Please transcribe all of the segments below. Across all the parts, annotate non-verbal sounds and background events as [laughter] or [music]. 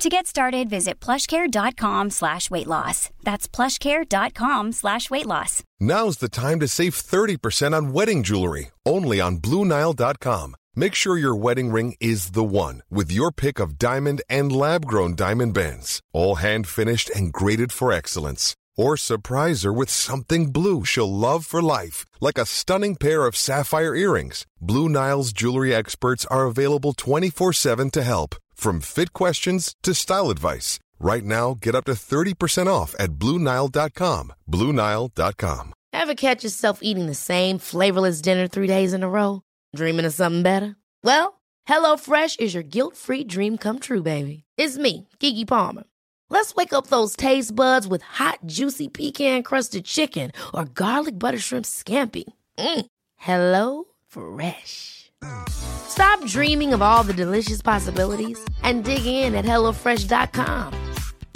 To get started, visit plushcare.com slash weight loss. That's plushcare.com slash weight loss. Now's the time to save 30% on wedding jewelry, only on BlueNile.com. Make sure your wedding ring is the one with your pick of diamond and lab-grown diamond bands, all hand-finished and graded for excellence. Or surprise her with something blue she'll love for life, like a stunning pair of sapphire earrings. Blue Nile's jewelry experts are available 24-7 to help. From fit questions to style advice, right now get up to 30% off at BlueNile.com. BlueNile.com. Ever catch yourself eating the same flavorless dinner three days in a row? Dreaming of something better? Well, HelloFresh is your guilt-free dream come true, baby. It's me, Kiki Palmer. Let's wake up those taste buds with hot, juicy pecan-crusted chicken or garlic butter shrimp scampi. Mm. Hello Fresh. Stop dreaming of all the delicious possibilities and dig in at HelloFresh.com.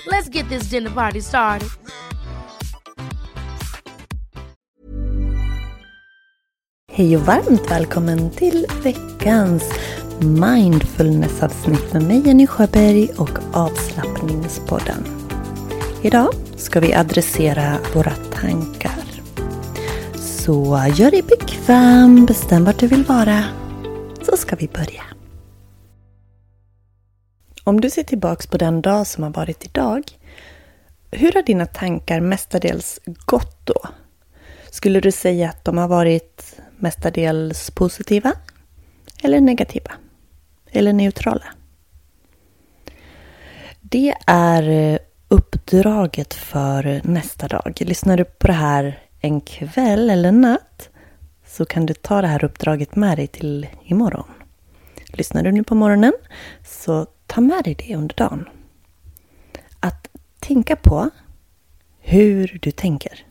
Let's get this dinner party started. Hej och varmt välkommen till veckans mindfulness-avsnitt med mig Jenny Sjöberg och avslappningspodden. Idag ska vi adressera våra tankar. Så gör dig bekväm, bestäm vart du vill vara så ska vi börja. Om du ser tillbaks på den dag som har varit idag, hur har dina tankar mestadels gått då? Skulle du säga att de har varit mestadels positiva eller negativa? Eller neutrala? Det är eh, uppdraget för nästa dag. Lyssnar du på det här en kväll eller natt så kan du ta det här uppdraget med dig till imorgon. Lyssnar du nu på morgonen så ta med dig det under dagen. Att tänka på hur du tänker.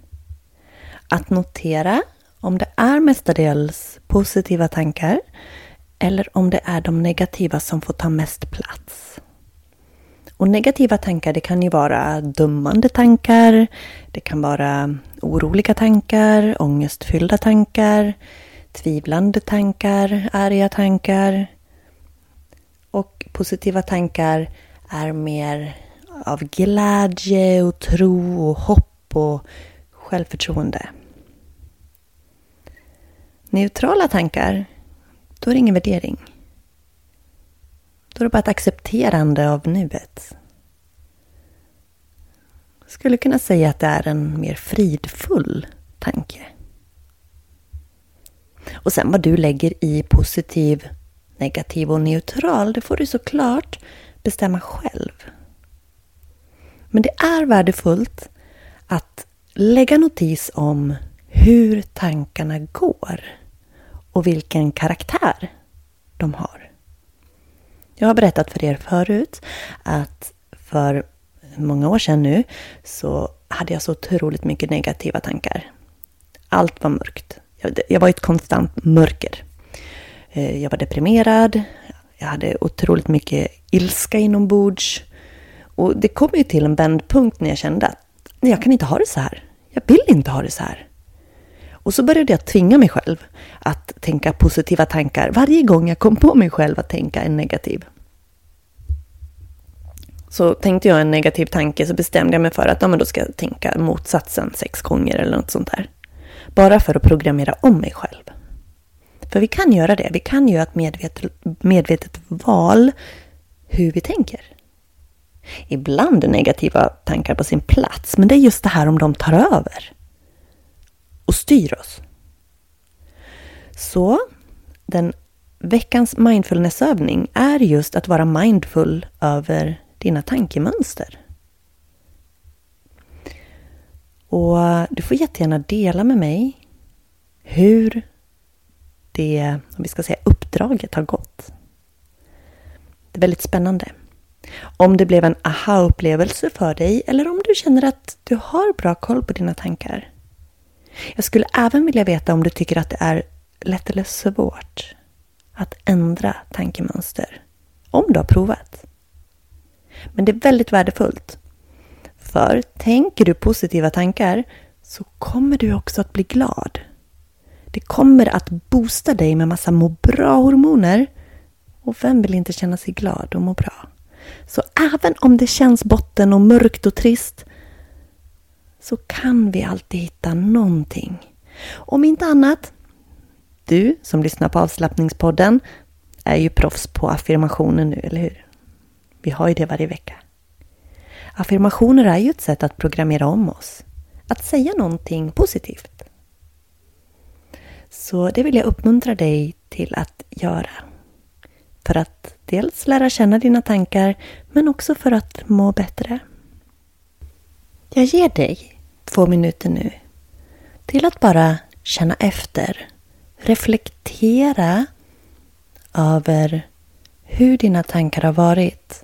Att notera om det är mestadels positiva tankar eller om det är de negativa som får ta mest plats. Och negativa tankar, det kan ju vara dömande tankar, det kan vara oroliga tankar, ångestfyllda tankar, tvivlande tankar, arga tankar. Och positiva tankar är mer av glädje och tro och hopp och självförtroende. Neutrala tankar, då är det ingen värdering. Då är det bara ett accepterande av nuet. Jag skulle kunna säga att det är en mer fridfull tanke. Och sen vad du lägger i positiv, negativ och neutral, det får du såklart bestämma själv. Men det är värdefullt att lägga notis om hur tankarna går och vilken karaktär de har. Jag har berättat för er förut att för många år sedan nu så hade jag så otroligt mycket negativa tankar. Allt var mörkt. Jag var i ett konstant mörker. Eh, jag var deprimerad. Jag hade otroligt mycket ilska inombords. Och det kom ju till en vändpunkt när jag kände att jag kan inte ha det så här. Jag vill inte ha det så här. Och så började jag tvinga mig själv att tänka positiva tankar varje gång jag kom på mig själv att tänka en negativ. Så tänkte jag en negativ tanke så bestämde jag mig för att ja, men då ska jag tänka motsatsen sex gånger eller något sånt där. Bara för att programmera om mig själv. För vi kan göra det. Vi kan göra ett medvetet, medvetet val hur vi tänker. Ibland är negativa tankar på sin plats, men det är just det här om de tar över och styr oss. Så den veckans mindfulnessövning är just att vara mindful över dina tankemönster. Och eh, du får jättegärna dela med mig hur det, om vi ska säga uppdraget har gått. Det är väldigt spännande. Om det blev en aha-upplevelse för dig eller om du känner att du har bra koll på dina tankar. Jag skulle även vilja veta om du tycker att det är lätt eller svårt att ändra tankemönster. Om du har provat. Men det är väldigt värdefullt. För tänker du positiva tankar så kommer du också att bli glad. Det kommer att boosta dig med massa må bra-hormoner. Och vem vill inte känna sig glad och må bra? Så även om det känns botten och mörkt och trist så kan vi alltid hitta någonting. Om inte annat, du som lyssnar på avslappningspodden är ju proffs på affirmationer nu, eller hur? Vi har ju det varje vecka. Affirmationer är ju ett sätt att programmera om oss. Att säga någonting positivt. Så det vill jag uppmuntra dig till att göra. För att dels lära känna dina tankar men också för att må bättre. Jag ger dig två minuter nu till att bara känna efter. Reflektera över hur dina tankar har varit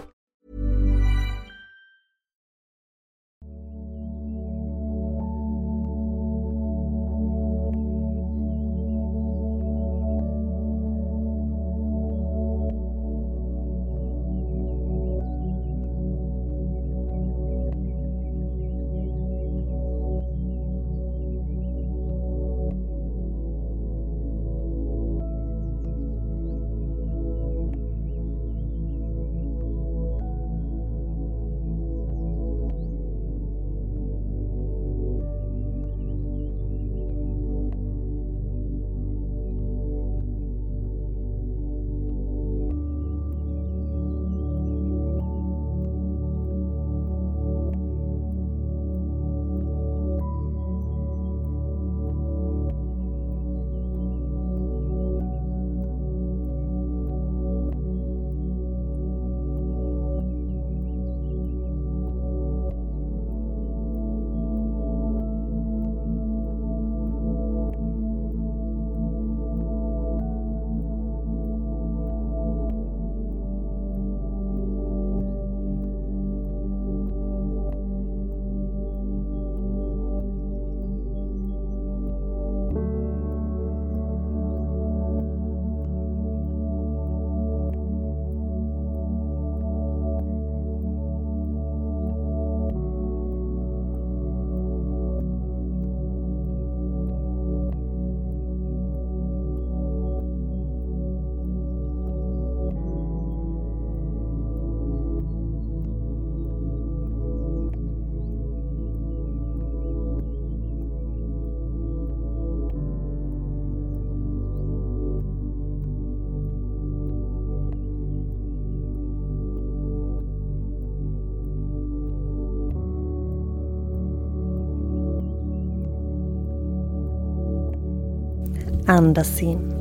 Andas in.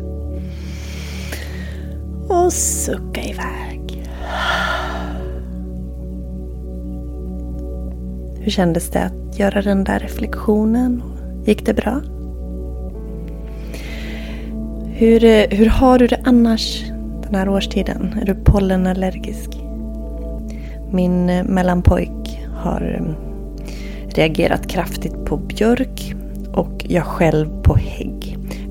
Och sucka iväg. Hur kändes det att göra den där reflektionen? Gick det bra? Hur, hur har du det annars den här årstiden? Är du pollenallergisk? Min eh, mellanpojk har mm, reagerat kraftigt på björk och jag själv på hägg.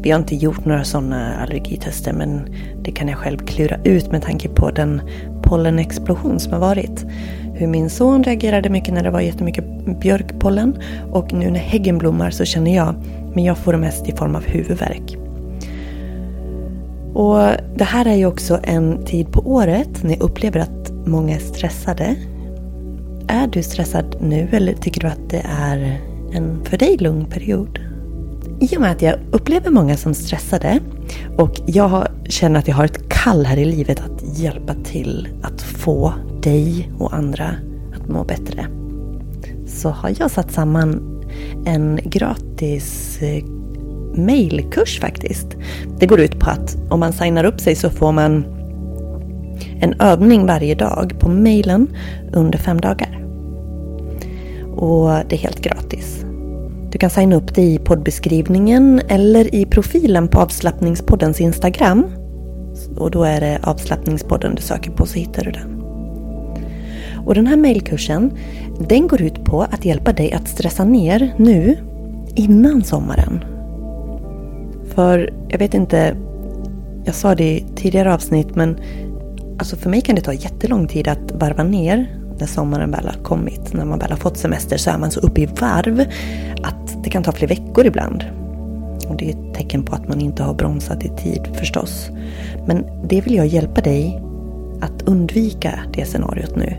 Vi har inte gjort några sådana allergitester men det kan jag själv klura ut med tanke på den pollenexplosion som har varit. hur min son reagerade mycket när det var jättemycket björkpollen. Och nu när häggen blommar så känner jag, men jag får det mest i form av huvudvärk. Och det här är ju också en tid på året när jag upplever att många är stressade. Är du stressad nu eller tycker du att det är en för dig lugn period? I och med att jag upplever många som stressade och jag känner att jag har ett kall här i livet att hjälpa till att få dig och andra att må bättre. Så har jag satt samman en gratis eh, mailkurs faktiskt. Det går ut på att om man signar upp sig så får man en övning varje dag på mailen under fem dagar. Och det är helt gratis. Du kan signa upp dig i poddbeskrivningen eller i profilen på avslappningspoddens Instagram. Och då är det avslappningspodden du söker på så hittar du den. Och den här mailkursen, den går ut på att hjälpa dig att stressa ner nu innan sommaren. För jag vet inte, jag sa det i tidigare avsnitt men alltså för mig kan det ta jättelång tid att varva ner när sommaren väl har kommit. När man väl har fått semester så är man så uppe i varv att det kan ta flera veckor ibland. Och det är ett tecken på att man inte har bromsat i tid förstås. Men det vill jag hjälpa dig att undvika det scenariot nu.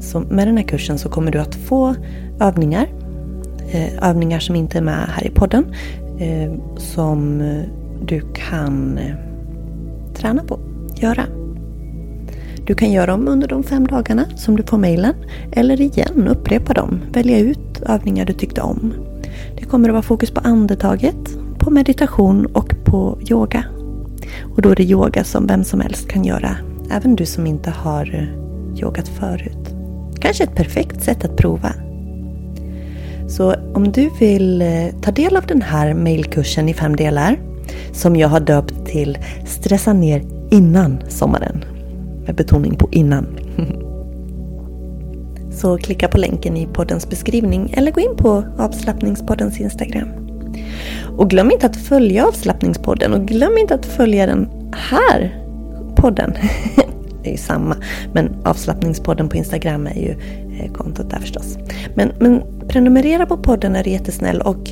Så med den här kursen så kommer du att få övningar. Eh, övningar som inte är med här i podden. Eh, som du kan eh, träna på, göra. Du kan göra dem under de fem dagarna som du får mejlen. Eller igen, upprepa dem. Välja ut övningar du tyckte om. Det kommer att vara fokus på andetaget, på meditation och på yoga. Och då är det yoga som vem som helst kan göra. Även du som inte har eh, yogat förut. Kanske ett perfekt sätt att prova. Så om du vill eh, ta del av den här mailkursen i fem delar som jag har döpt till Stressa ner innan sommaren. Med betoning på innan. [laughs] Så klicka på länken i poddens beskrivning eller gå in på avslappningspoddens Instagram. Och glöm inte att följa avslappningspodden och glöm inte att följa den här podden. [laughs] det är ju samma, men avslappningspodden på Instagram är ju eh, kontot där förstås. Men, men prenumerera på podden är du jättesnäll och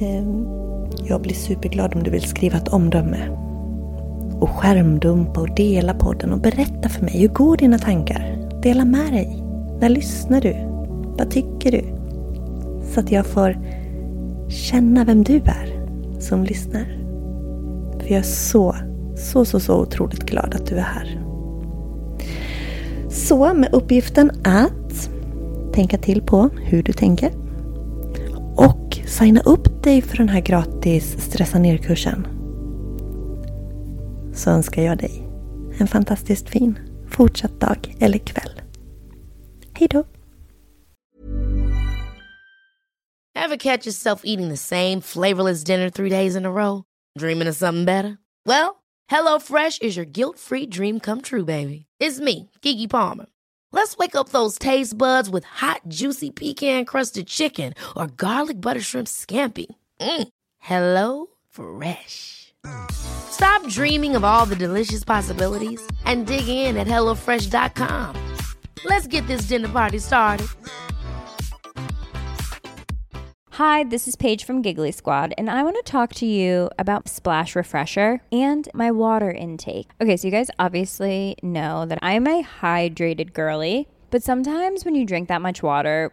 eh, jag blir superglad om du vill skriva ett omdöme. Och skärmdumpa och dela podden och berätta för mig, hur går dina tankar? Dela med dig. När lyssnar du? Vad tycker du? Så att jag får känna vem du är som lyssnar. För jag är så, så, så, så otroligt glad att du är här. Så med uppgiften att tänka till på hur du tänker. Och signa upp dig för den här gratis stressa ner-kursen. Så önskar jag dig en fantastiskt fin fortsatt dag eller kväll. Hej då! Have catch yourself eating the same flavorless dinner three days in a row? Dreaming of something better? Well, hello fresh is your guilt free dream come true baby. It's me, Gigi Palmer. Let's wake up those taste buds with hot, juicy pecan crusted chicken or garlic butter shrimp scampi. Mm. Hello Fresh. Stop dreaming of all the delicious possibilities and dig in at HelloFresh.com. Let's get this dinner party started. Hi, this is Paige from Giggly Squad, and I want to talk to you about Splash Refresher and my water intake. Okay, so you guys obviously know that I'm a hydrated girly, but sometimes when you drink that much water,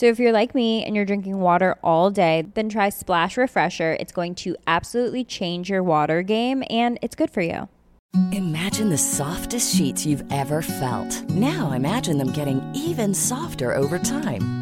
So if you're like me and you're drinking water all day, then try Splash Refresher. It's going to absolutely change your water game and it's good for you. Imagine the softest sheets you've ever felt. Now imagine them getting even softer over time.